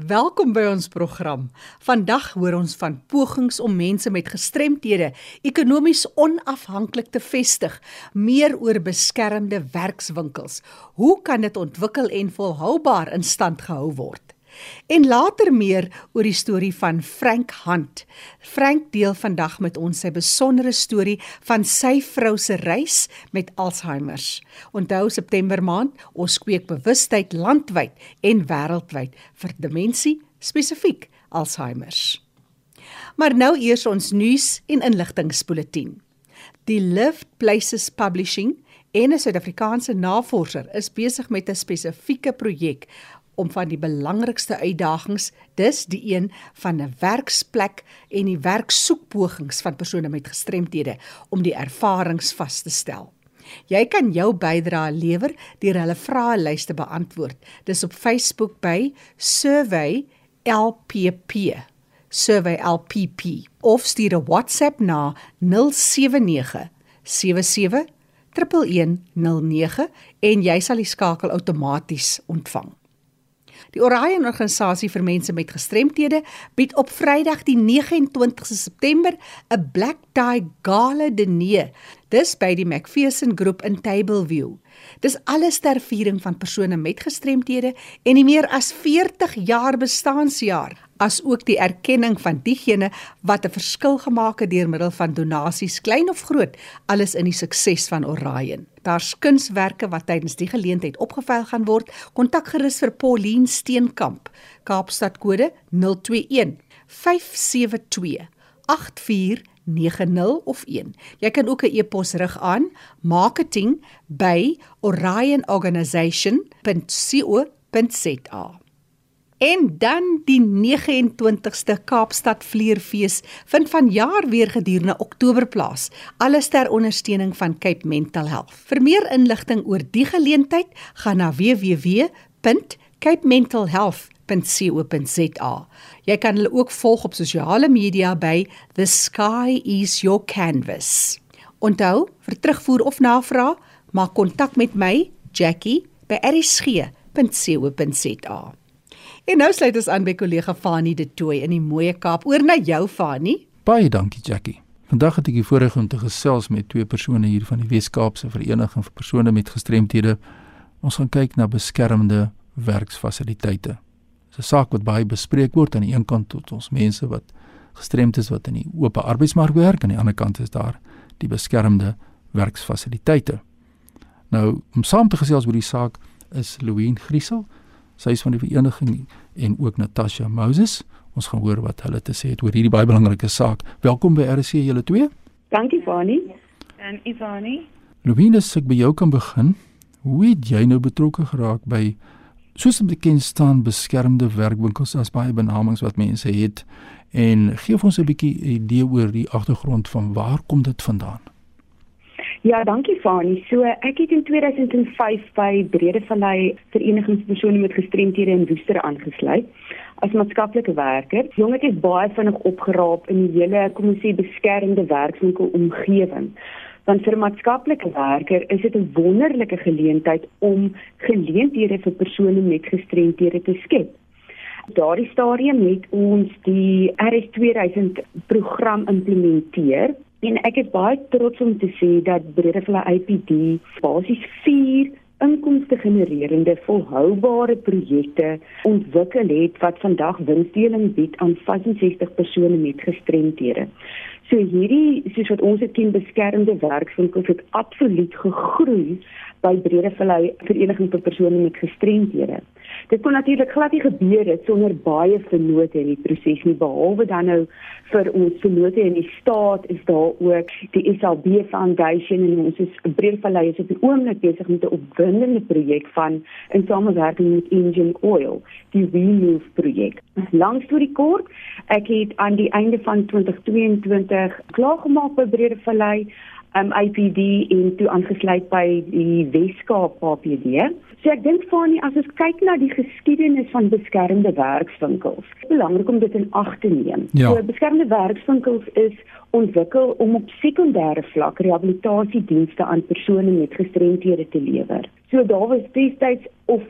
Welkom by ons program. Vandag hoor ons van pogings om mense met gestremthede ekonomies onafhanklik te vestig, meer oor beskermde werkswinkels. Hoe kan dit ontwikkel en volhoubaar in stand gehou word? En later meer oor die storie van Frank Hunt. Frank deel vandag met ons sy besondere storie van sy vrou se reis met Alzheimer. Onthou September maand, ons kweek bewustheid landwyd en wêreldwyd vir demensie, spesifiek Alzheimer. Maar nou eers ons nuus en inligtingspoletin. Die Live Places Publishing en 'n Suid-Afrikaanse navorser is besig met 'n spesifieke projek om van die belangrikste uitdagings, dis die een van 'n werksplek en die werksoekpogings van persone met gestremthede om die ervarings vas te stel. Jy kan jou bydrae lewer deur hulle vraelyste te beantwoord. Dis op Facebook by Survey LPP. Survey LPP of stuur 'n WhatsApp na 079 77 1109 en jy sal die skakel outomaties ontvang. Die Orion organisasie vir mense met gestremthede bied op Vrydag die 29ste September 'n Black Tie Gala diner. Dis by die McPherson Groep in Tableview. Dis alles ter viering van persone met gestremthede en die meer as 40 jaar bestaanjaar as ook die erkenning van diegene wat 'n verskil gemaak het deur middel van donasies klein of groot alles in die sukses van Orion. Daar's kunswerke wat tydens die geleentheid opgeveil gaan word. Kontak gerus vir Pauline Steenkamp. Kaapstad kode 021 572 8490 of 1. Jy kan ook 'n e-pos rig aan marketing@orionorganisation.co.za. En dan die 29ste Kaapstad Vleerfees vind vanjaar weer gedurende Oktober plaas. Alles ter ondersteuning van Cape Mental Health. Vir meer inligting oor die geleentheid, gaan na www.capementalhealth.co.za. Jy kan hulle ook volg op sosiale media by The Sky is Your Canvas. Onthou, vir terugvoer of navraag, maak kontak met my, Jackie, by erisg.co.za. En nou sluit ons aan by kollega Fanie De Tooy in die Mooie Kaap. Oor na jou Fanie. Baie dankie Jackie. Vandag het ek die voorreg om te gesels met twee persone hier van die Wes-Kaapse Vereniging vir persone met gestremthede. Ons gaan kyk na beskermde werksfasiliteite. Dis 'n saak wat baie bespreek word aan die een kant tot ons mense wat gestremd is wat in die oop arbeidsmark werk en aan die ander kant is daar die beskermde werksfasiliteite. Nou om saam te gesels oor die saak is Louwien Griesel. Sy is van die vereniging en ook Natasha Moses. Ons gaan hoor wat hulle te sê het oor hierdie baie belangrike saak. Welkom by RC julle twee. Dankie Fani. En Ivani. Louwien, as ek by jou kan begin, hoe het jy nou betrokke geraak by soos dit bekend staan beskermde werkwinkels as baie benamings wat mense het en gee ons 'n bietjie idee oor die agtergrond van waar kom dit vandaan? Ja, dankie Fani. So ek het in 2005 by Bredevallei Verenigingspersone met gestremthede in Woester aangesluit as maatskaplike werker. Jong het is baie vinnig opgeraap in die hele, kom ons sê, beskermde werkswinkel omgewing. Want vir maatskaplike werker is dit 'n wonderlike geleentheid om geleenthede vir persone met gestremthede te skep. Daardie stadium het ons die RS2000 program implementeer En ek is baie trots om te sê dat Bredevallei IPD basies 4 inkomste genererende volhoubare projekte ontwikkel het wat vandag winsdeling bied aan 65 persone met gestremthede. So hierdie soos wat ons het teen beskermde werkswinkels het absoluut gegroei by Bredevallei Vereniging vir persone met gestremthede. Dit kon natuurlik glad nie gebeur het sonder baie vennote in die proses nie behalwe dan nou vir ons vennote in die staat is daar ook die SLB Foundation en ons is Breedevallei is op die oomblik besig met 'n opwindende projek van in samewerking met Engine Oil die Remove projek. Langs toe die kort ek het aan die einde van 2022 klaargemaak by Breedevallei um, IPD en toe aangesluit by die Weskaap APD. So ek dink Fani as ons kyk na die geskiedenis van beskermde werkswinkels, belangrik om dit in ag te neem. Ja. So beskermde werkswinkels is ontwikkel om op sekondêre vlak rehabilitasiedienste aan persone met gestremthede te lewer. So daar was destyds of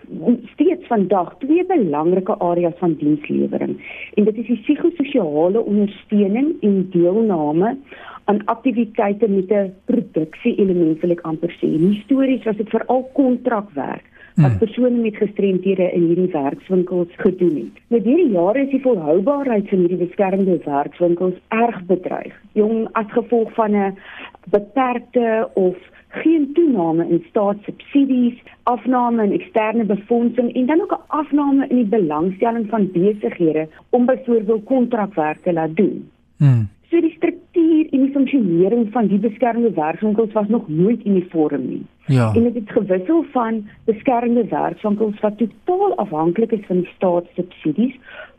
steeds vandag twee belangrike areas van dienslewering en dit is die psigososiale ondersteuning en deelname aan aktiwiteite met 'n produksie element wil ek amper sê. Histories was dit veral kontrakwerk wat hmm. persone met gestremthede in hierdie werkswinkels gedoen het. Met hierdie jare is die volhoubaarheid van hierdie beskermde werkswinkels erg bedreig. Jong as gevolg van 'n beperkte of geen toename in staatssubsidies, afname in eksterne befondsing en dan ook 'n afname in die belangstelling van besighede om byvoorbeeld kontrakwerk te laat doen. Hmm. So die struktuur en die funksionering van die beskermde werkswinkels was nog nooit uniform nie. Ja. En dit het gewissel van beskermde werkswinkels wat totaal afhanklik is van staatssubsidies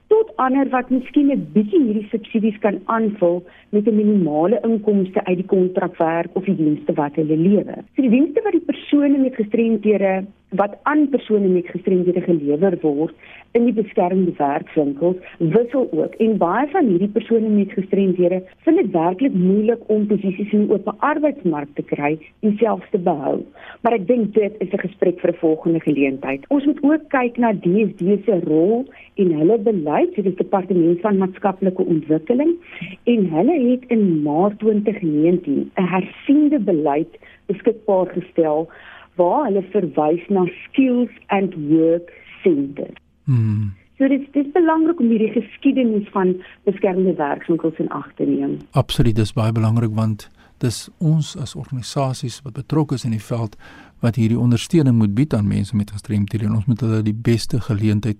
tot ander wat miskien 'n bietjie hierdie subsidies kan aanvul met 'n minimale inkomste uit die kontrakwerk of die dienste wat hulle lewer. So die dienste wat die persone met gestremdhede wat aan persone met gestremdhede gelewer word in die beskermde werkswinkels wissel ook en baie van hierdie persone met gestremdhede vind dit werklik moeilik om posisies in die oop arbeidsmark te kry en selfs te behou. Maar ek dink dit is 'n gesprek vir 'n volgende geleentheid. Ons moet ook kyk na DSD se rol en hulle beleid, is die departement van maatskaplike ontwikkeling en hulle het in Maart 2019 'n hersiende beleid beskikbaar gestel waar hulle verwys na skills and work centers. Hmm. So dit is belangrik om hierdie geskiedenis van beskermde werkswinkels in ag te neem. Absoluut, dis baie belangrik want dis ons as organisasies wat betrokke is in die veld wat hierdie ondersteuning moet bied aan mense met gestremthede en ons moet hulle die beste geleentheid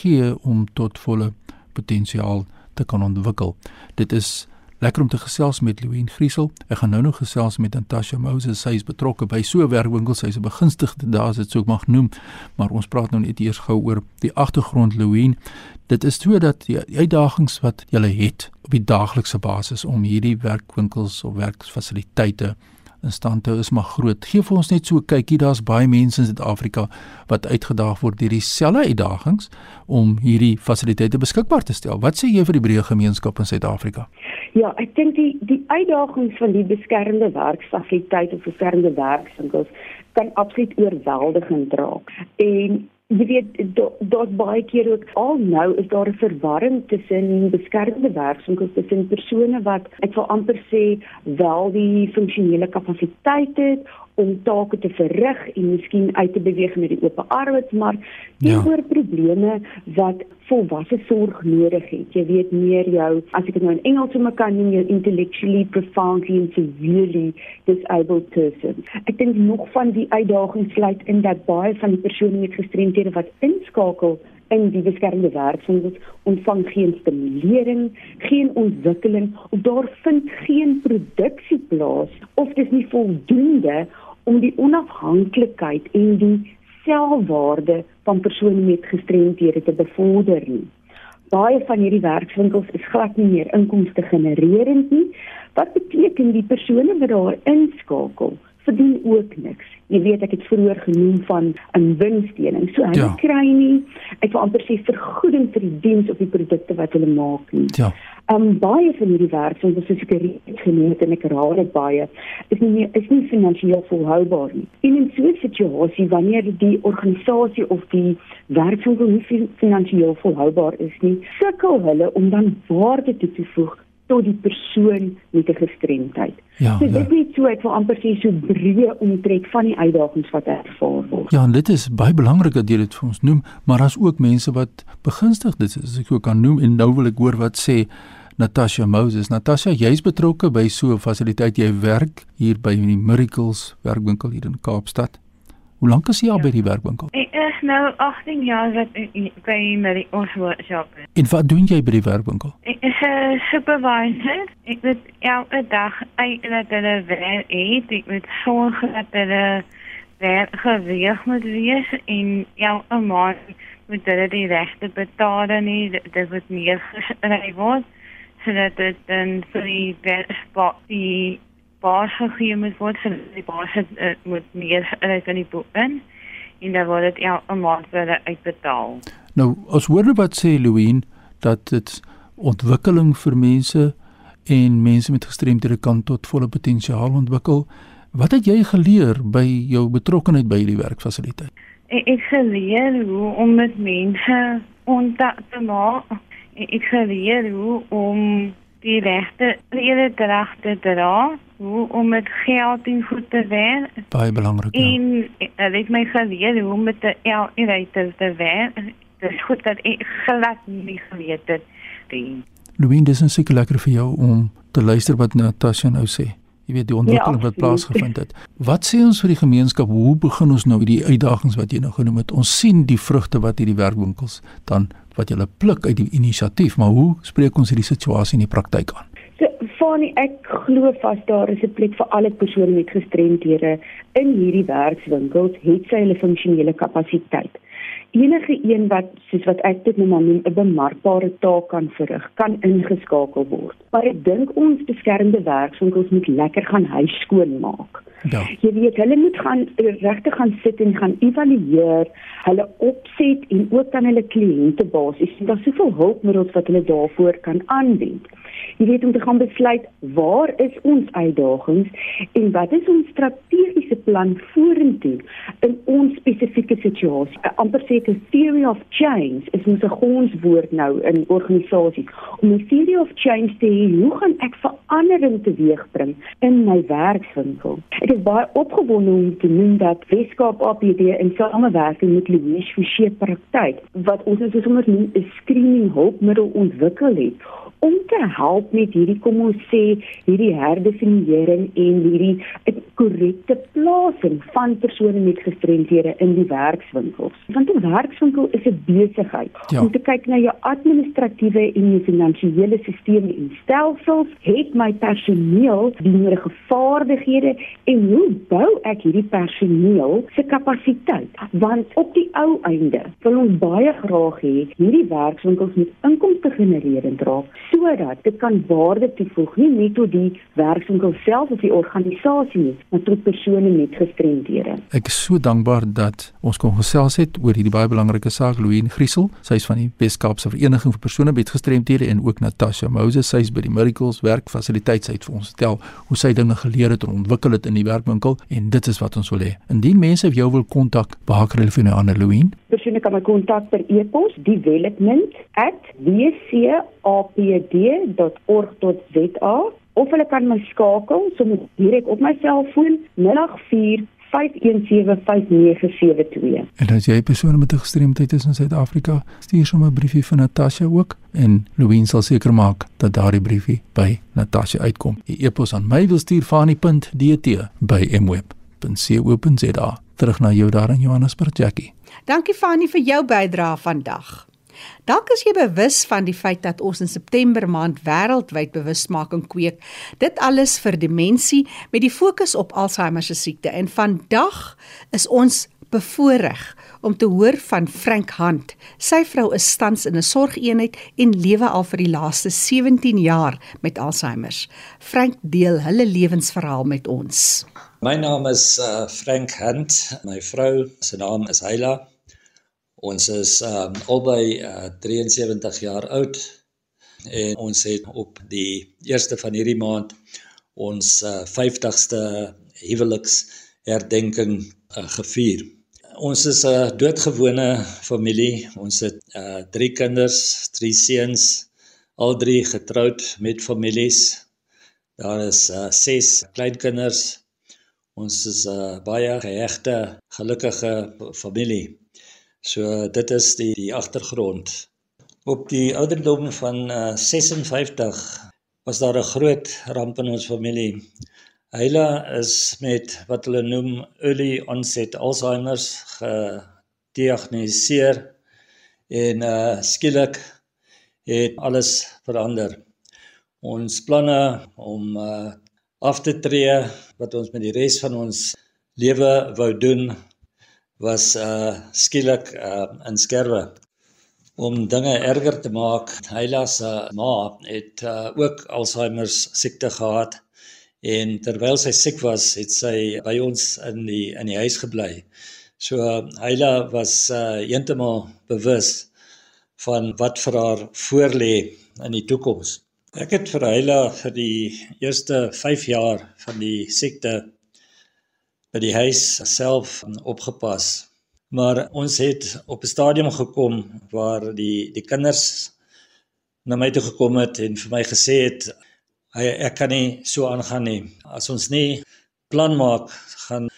gee om tot volle potensiaal te kan ontwikkel. Dit is Lekker om te gesels met Louwien Griesel. Ek gaan nou nog gesels met Natasha Moses. Sy is betrokke by so 'n werkwinkel. Sy's 'n begunstigde daar, as dit sou mag noem. Maar ons praat nou net eers gou oor die agtergrond Louwien. Dit is so dat die uitdagings wat jy het op die daaglikse basis om hierdie werkwinkels of werksfasiliteite in stand hou is maar groot. Geef ons net so 'n kykie. Daar's baie mense in Suid-Afrika wat uitgedaag word deur dieselfde uitdagings om hierdie fasiliteite beskikbaar te stel. Wat sê jy vir die breë gemeenskap in Suid-Afrika? Ja, ek dink die die uitdagings van die beskermde werksfasiliteite of beskermde werkswinkels kan absoluut oorweldigend raak. En jy weet daar's baie keer ook al nou is daar 'n verwarring tussen beskermde werkswinkels tussen persone wat ek wil amper sê wel die funksionele kapasiteit het om take te verrig en miskien uit te beweeg na die oop arbeidsmark teenoor ja. probleme wat volwasse sorg nodig het. Jy weet meer jou as ek dit nou in Engels sommer kan noem jou intellectually profoundly and severely disabled person. Ek dink nog van die uitdagings sluit in dat baie van die persone met gestremthede wat inskakel in die beskermde werkswinkels ontvang geen stimulering, geen ontwikkeling of daar vind geen produksie plaas of dis nie voldoende om die onafhanklikheid en die selfwaarde van persone met gestremdhede te bevorder nie. Baie van hierdie werkswinkels is glad nie meer inkomste genererend nie. Wat beteken die persone wat daar inskakel verdien ook niks. Jy weet ek het vroeër genoem van 'n winsdeling. So hulle ja. kry nie ek wil amper sê vergoeding vir die diens of die produkte wat hulle maak nie. Ja. Um baie van hierdie werk soos ek reeds genoem het en ek herhaal dit baie, is nie is nie finansiëel volhoubaar nie. En in so 'n situasie wanneer die organisasie of die werkswinkel nie finansiëel volhoubaar is nie, sukkel hulle om dan waarde toe te voeg tot die persoon met 'n gestremdheid. Ja, so, dit ja. is so ek wil amper sê so breë omtrek van die uitdagings wat ervaar word. Ja, en dit is baie belangrik dat jy dit vir ons noem, maar daar's ook mense wat begunstig dit is, as ek ook kan noem en nou wil ek hoor wat sê Natasha Moses. Natasha, jy's betrokke by so 'n fasiliteit. Jy werk hier by die Miracles werkwinkel hier in Kaapstad. Hoe lank is jy al ja. by die werkwinkel? Ek is nou 18 jaar wat ek by ons workshop. En wat doen jy by die werkwinkel? Ek is 'n supervisor. Ek moet elke dag eintlik hulle werk eet. Ek moet sorg dat hulle werk geweeg moet wees en elke maand moet hulle die regte betaal en dit word meer geskryf word sodat dit dan vir die werk die baas gegee moet word vir die baas het, uh, moet meer uit in die boek in en dan word dit elke maand vir uitbetaal. Nou, as hoor nou wat sê Louwien dat dit ontwikkeling vir mense en mense met gestremdhede kan tot volle potensiaal ontwikkel Wat het jy geleer by jou betrokkeheid by hierdie werkfasiliteit? Ek het geleer hoe om met mense kontak te maak. Ek geleer hoe om die regte rede te dra, hoe om met geld en goed te werk. Baie belangrik. Ja. En dit het my geleer hoe om met die eenheid te werk. Dit is goed dat ek glad nie geweet het nie. Louise, dis seker lekker vir jou om te luister wat Natasha nou sê. Jy weet die ontwikkeling ja, wat plaasgevind het. Wat sê ons vir die gemeenskap? Hoe begin ons nou die uitdagings wat jy nou genoem het? Ons sien die vrugte wat hierdie werkwinkels dan wat jy pluk uit die inisiatief, maar hoe spreek ons hierdie situasie in die praktyk aan? So, Fani, ek glo vas daar is 'n plek vir alle persone met gestremthede in hierdie werkswinkels, het sy hulle funksionele kapasiteit enige een wat soos wat ek dit nou maar noem 'n bemarkbare taak kan verrig, kan ingeskakel word. Maar ek dink ons beskermde werkswinkels moet lekker gaan huis skoon maak. Ja. Jy weet hulle moet gaan regtig gaan sit en gaan evalueer, hulle opset en ook dan hulle kliënte basis. Daar's soveel hulpmiddels wat hulle daarvoor kan aanwend jy weet om te gaan besluit waar is ons uitdagings en wat is ons strategiese plan vorentoe in ons spesifieke situasie. amper sê 'n theory of change is mos 'n gonswoord nou in organisasies. Om 'n theory of change te hê, hoe gaan ek verandering teweegbring in my werkswinkel? Ek is baie opgewonde om te noem dat Weskaap APD in samewerking met Louise Forsie praktyk wat ons is sommer 'n screening hulpmiddel ontwikkel het om te help met hierdie kom ons sê hierdie herdefinieering en hierdie korrekte plasing van persone met gestremdhede in die werkswinkels. Want 'n werkswinkel is 'n besigheid ja. om te kyk na jou administratiewe en jou finansiële stelsels en stelsels, het my personeel die nodige vaardighede en hoe bou ek hierdie personeel se kapasiteit? Want op die ou einde wil ons baie graag hê hierdie werkswinkels moet inkomste genereerend raak sodat dit kan waarde toevoeg nie net tot die werkswinkel self of die organisasie nie, maar tot persone met gestremdhede. Ek is so dankbaar dat ons kon gesels het oor hierdie baie belangrike saak Louise Griesel. Sy is van die Weskaapse Vereniging vir persone met gestremdhede en ook Natasha Moses, sy is by die Miracles werkfasiliteit sy het vir ons vertel hoe sy dinge geleer het en ontwikkel het in die werkwinkel en dit is wat ons wil hê. Indien mense jou wil kontak, waar kan hulle vir nou aan Louise? Persone kan my kontak per e-pos development@wcapd.org.za of hulle kan my skakel sommer direk op my selfoon 084 5175972. En as jy persone met 'n gestremdheid is in Suid-Afrika, stuur sommer 'n briefie vir Natasha ook en Louise sal seker maak dat daardie briefie by Natasha uitkom. Die e-pos aan my wil stuur fani.dt@mweb.co.za. Terug na jou daar in Johannesburg, Jackie. Dankie Fani vir jou bydrae vandag. Dalk is jy bewus van die feit dat ons in September maand wêreldwyd bewusmaking kweek. Dit alles vir demensie met die fokus op Alzheimer se siekte. En vandag is ons bevoorreg om te hoor van Frank Hand. Sy vrou is tans in 'n sorgeenheid en lewe al vir die laaste 17 jaar met Alzheimer. Frank deel hulle lewensverhaal met ons. My naam is uh, Frank Hand. My vrou se naam is Heila. Ons is um albei uh, 73 jaar oud en ons het op die 1ste van hierdie maand ons uh, 50ste huweliks herdenking uh, gevier. Ons is 'n doodgewone familie. Ons het uh, drie kinders, drie seuns, al drie getroud met families. Daar is uh, ses kleinkinders. Ons is 'n uh, baie gehegte, gelukkige familie. So dit is die die agtergrond. Op die ouderdom van uh, 56 was daar 'n groot ramp in ons familie. Hyla is met wat hulle noem early onset Alzheimer's gediagnoseer en uh skielik het alles verander. Ons planne om uh af te tree wat ons met die res van ons lewe wou doen was uh skielik uh in skerwe om dinge erger te maak. Hyla se ma het uh, ook Alzheimer siekte gehad en terwyl sy siek was, het sy by ons in die in die huis gebly. So Hyla was uh heeltemal bewus van wat vir haar voorlê in die toekoms. Ek het vir Hyla vir die eerste 5 jaar van die siekte by die huis self opgepas. Maar ons het op 'n stadium gekom waar die die kinders na my toe gekom het en vir my gesê het hy ek kan nie so aangaan nie. As ons nie plan maak, gaan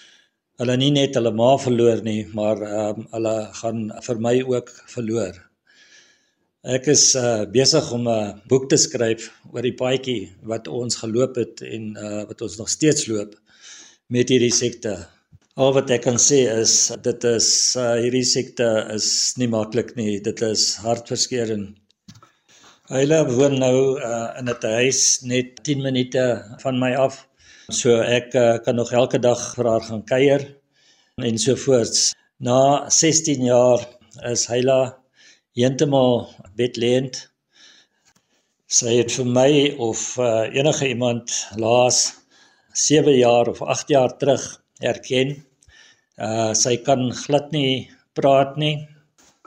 hulle nie net hulle ma verloor nie, maar um, hulle gaan vir my ook verloor. Ek is uh, besig om 'n boek te skryf oor die paadjie wat ons geloop het en uh, wat ons nog steeds loop met hierdie sekte. Al wat ek kan sê is dit is uh, hierdie sekte is nie maklik nie. Dit is hartverskeurende. Hulle woon nou uh, in 'n huis net 10 minute van my af. So ek uh, kan nog elke dag vir haar gaan kuier en so voorts. Na 16 jaar is Hyla heeltemal bedleend. Sy het vir my of uh, enige iemand laas 7 jaar of 8 jaar terug erken. Uh sy kan glad nie praat nie.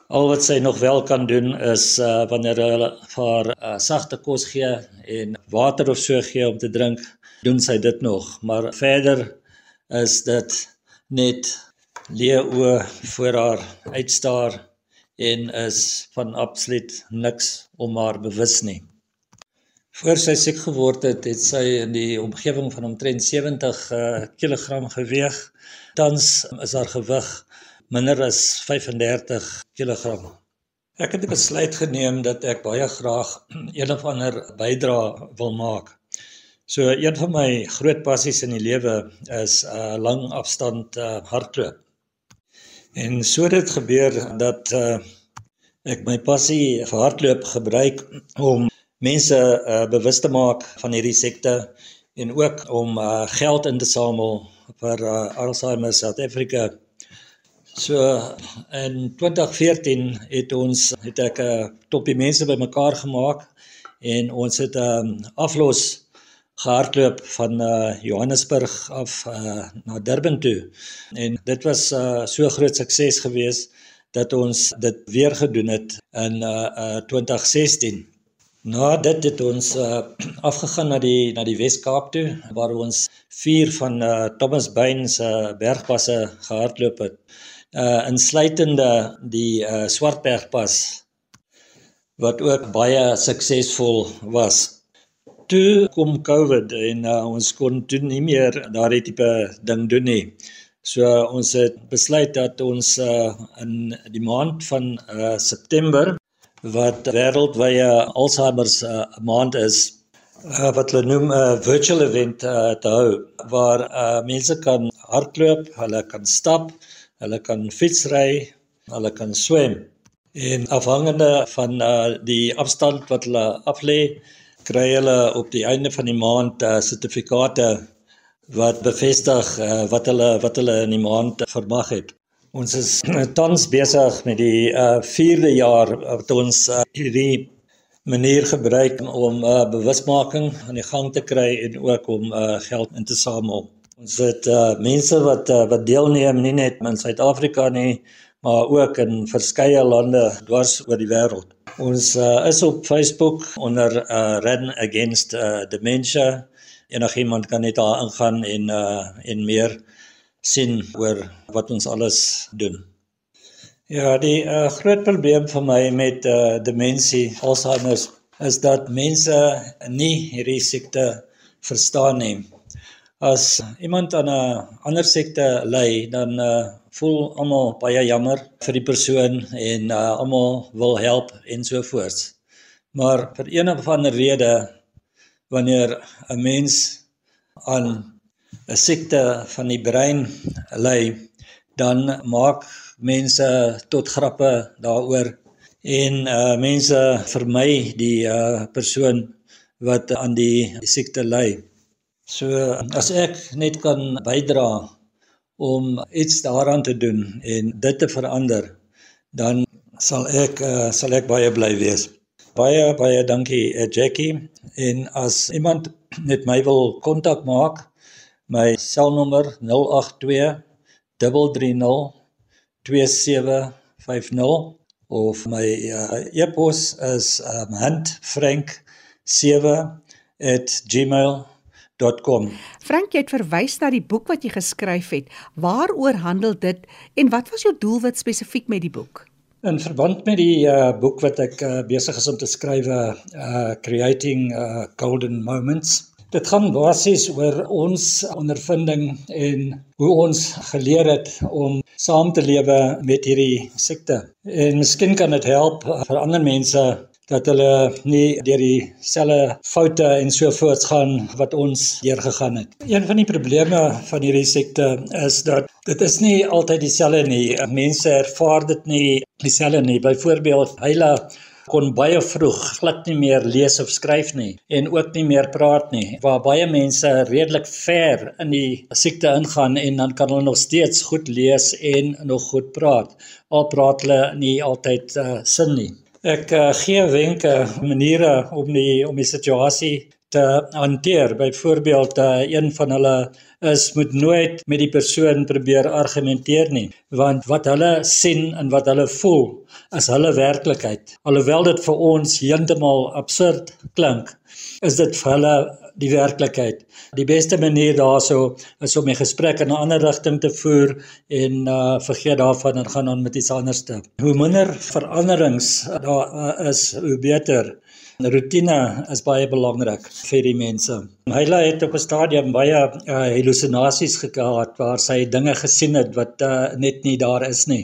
Al wat sy nog wel kan doen is uh wanneer hulle haar uh, sagte kos gee en water of so gee om te drink, doen sy dit nog, maar verder is dit net leeu voor haar uitstaar en is van absoluut niks om haar bewus nie. Voor sy siek geword het, het sy in die omgewing van omtrent 70 uh, kg geweeg. Tans is haar gewig minder as 35 kg. Ek het besluit geneem dat ek baie graag een of ander bydrae wil maak. So een van my groot passies in die lewe is 'n uh, lang afstand uh, hardloop. En so dit gebeur dat uh, ek my passie vir hardloop gebruik om mense uh, bewus te maak van hierdie sekte en ook om uh, geld in te samel vir uh, Alzheimer South Africa So in 2014 het ons het ek 'n toppie mense bymekaar gemaak en ons het 'n um, aflos gehardloop van uh, Johannesburg af uh, na Durban toe. En dit was uh, so groot sukses geweest dat ons dit weer gedoen het in uh, uh, 2016. Na dit het ons uh, afgegaan na die na die Wes-Kaap toe waar ons vier van uh, Thomas Bain se uh, bergpasse gehardloop het uh insluitende die uh Swartbergpas wat ook baie suksesvol was. Toe kom COVID en uh, ons kon toe nie meer daardie tipe ding doen nie. So ons het besluit dat ons uh in die maand van uh September wat wêreldwye Alzheimer se uh, maand is uh, wat hulle noem 'n uh, virtual event uh, te hou waar uh mense kan hardloop, hulle kan stap, hulle kan fietsry, hulle kan swem. En afhangende van uh, die afstand wat hulle aflê, kry hulle op die einde van die maand uh, sertifikate wat bevestig uh, wat hulle wat hulle in die maand vermag het. Ons is tans besig met die uh, 4de jaar wat ons uh, hierdie manier gebruik om uh, bewusmaking aan die gang te kry en ook om uh, geld in te samel. Ons het uh, mense wat uh, wat deelneem nie net in Suid-Afrika nie, maar ook in verskeie lande dwars oor die wêreld. Ons uh, is op Facebook onder uh, Run Against uh, Dementia. Enigiemand kan net daar ingaan en uh, en meer sien oor wat ons alles doen. Ja, die uh, groot probleem vir my met uh, demensie, Alzheimer, is dat mense nie hierdie siekte verstaan nie. As iemand aan 'n ander sekte ly, dan uh, voel almal baie jammer vir die persoon en uh, almal wil help en so voort. Maar vir een of ander rede wanneer 'n mens aan 'n siekte van die brein ly, dan maak mense tot grappe daaroor en uh, mense vermy die uh, persoon wat aan die, die siekte ly. So as ek net kan bydra om iets daaraan te doen en dit te verander, dan sal ek uh, sal ek baie bly wees. Baie baie dankie uh, Jackie en as iemand met my wil kontak maak, my selnommer 082 330 2750 of my uh, e-pos is um, handfrank7@gmail.com www.frankhant.com. Frank, jy het verwys na die boek wat jy geskryf het. Waaroor handel dit en wat was jou doelwit spesifiek met die boek? In verband met die uh, boek wat ek uh, besig is om te skryf, uh, Creating uh, Golden Moments. Dit gaan basies oor ons ondervinding en hoe ons geleer het om saam te lewe met hierdie siekte. En miskien kan dit help vir ander mense dat hulle nie deur dieselfde foute en so voorts gaan wat ons deurgegaan het. Een van die probleme van hierdie siekte is dat dit is nie altyd dieselfde nie. Mense ervaar dit nie dieselfde nie. Byvoorbeeld, Hyla kon baie vroeg glad nie meer lees of skryf nie en ook nie meer praat nie waar baie mense redelik ver in die siekte ingaan en dan kan hulle nog steeds goed lees en nog goed praat al praat hulle nie altyd uh, sin nie Ek uh, gee wenke, maniere om die om die situasie te hanteer. Byvoorbeeld, uh, een van hulle is moet nooit met die persoon probeer argumenteer nie, want wat hulle sien en wat hulle voel is hulle werklikheid. Alhoewel dit vir ons heeltemal absurd klink, is dit vir hulle die werklikheid. Die beste manier daarso is om 'n gesprek in 'n ander rigting te voer en uh vergeet daarvan en gaan aan met iets anders te. Hoe minder veranderings daar uh, is, hoe beter. Rutine is baie belangrik vir die mense. Hyla het op 'n stadium baie uh, hallusinasies gehad waar sy dinge gesien het wat uh, net nie daar is nie.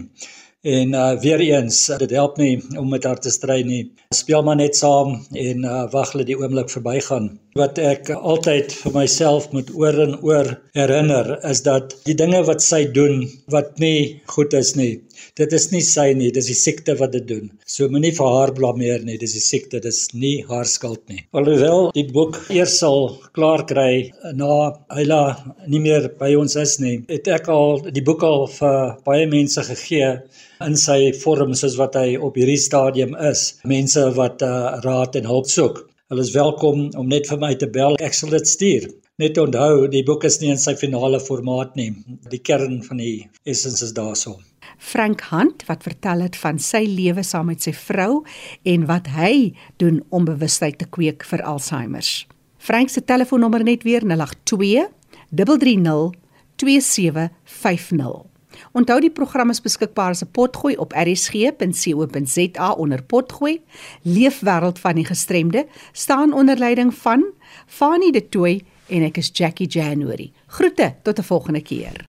En uh weer eens, dit help nie om met haar te stry nie. Speel maar net saam en uh wag dat die oomblik verbygaan. Wat ek altyd vir myself moet oor en oor herinner is dat die dinge wat sy doen wat nie goed is nie. Dit is nie sy nie, dis die siekte wat dit doen. So moenie vir haar blameer nie, dis die siekte, dis nie haar skuld nie. Alhoewel die boek eers sal klaar kry na Ayla nie meer by ons is nie, het ek al die boek al vir baie mense gegee in sy vorm soos wat hy op hierdie stadium is. Mense wat uh, raad en hulp soek. Hulle is welkom om net vir my te bel. Ek sal dit stuur. Net onthou, die boek is nie in sy finale formaat nie. Die kern van die essens is daarso. Frank Hunt wat vertel het van sy lewe saam met sy vrou en wat hy doen om bewustheid te kweek vir Alzheimer's. Frank se telefoonnommer net weer 082 330 2750. Onthou die program is beskikbaar as 'n potgooi op rsg.co.za onder potgooi. Leefwêreld van die gestremde staan onder leiding van Fanie De Tooy en ek is Jackie January. Groete tot 'n volgende keer.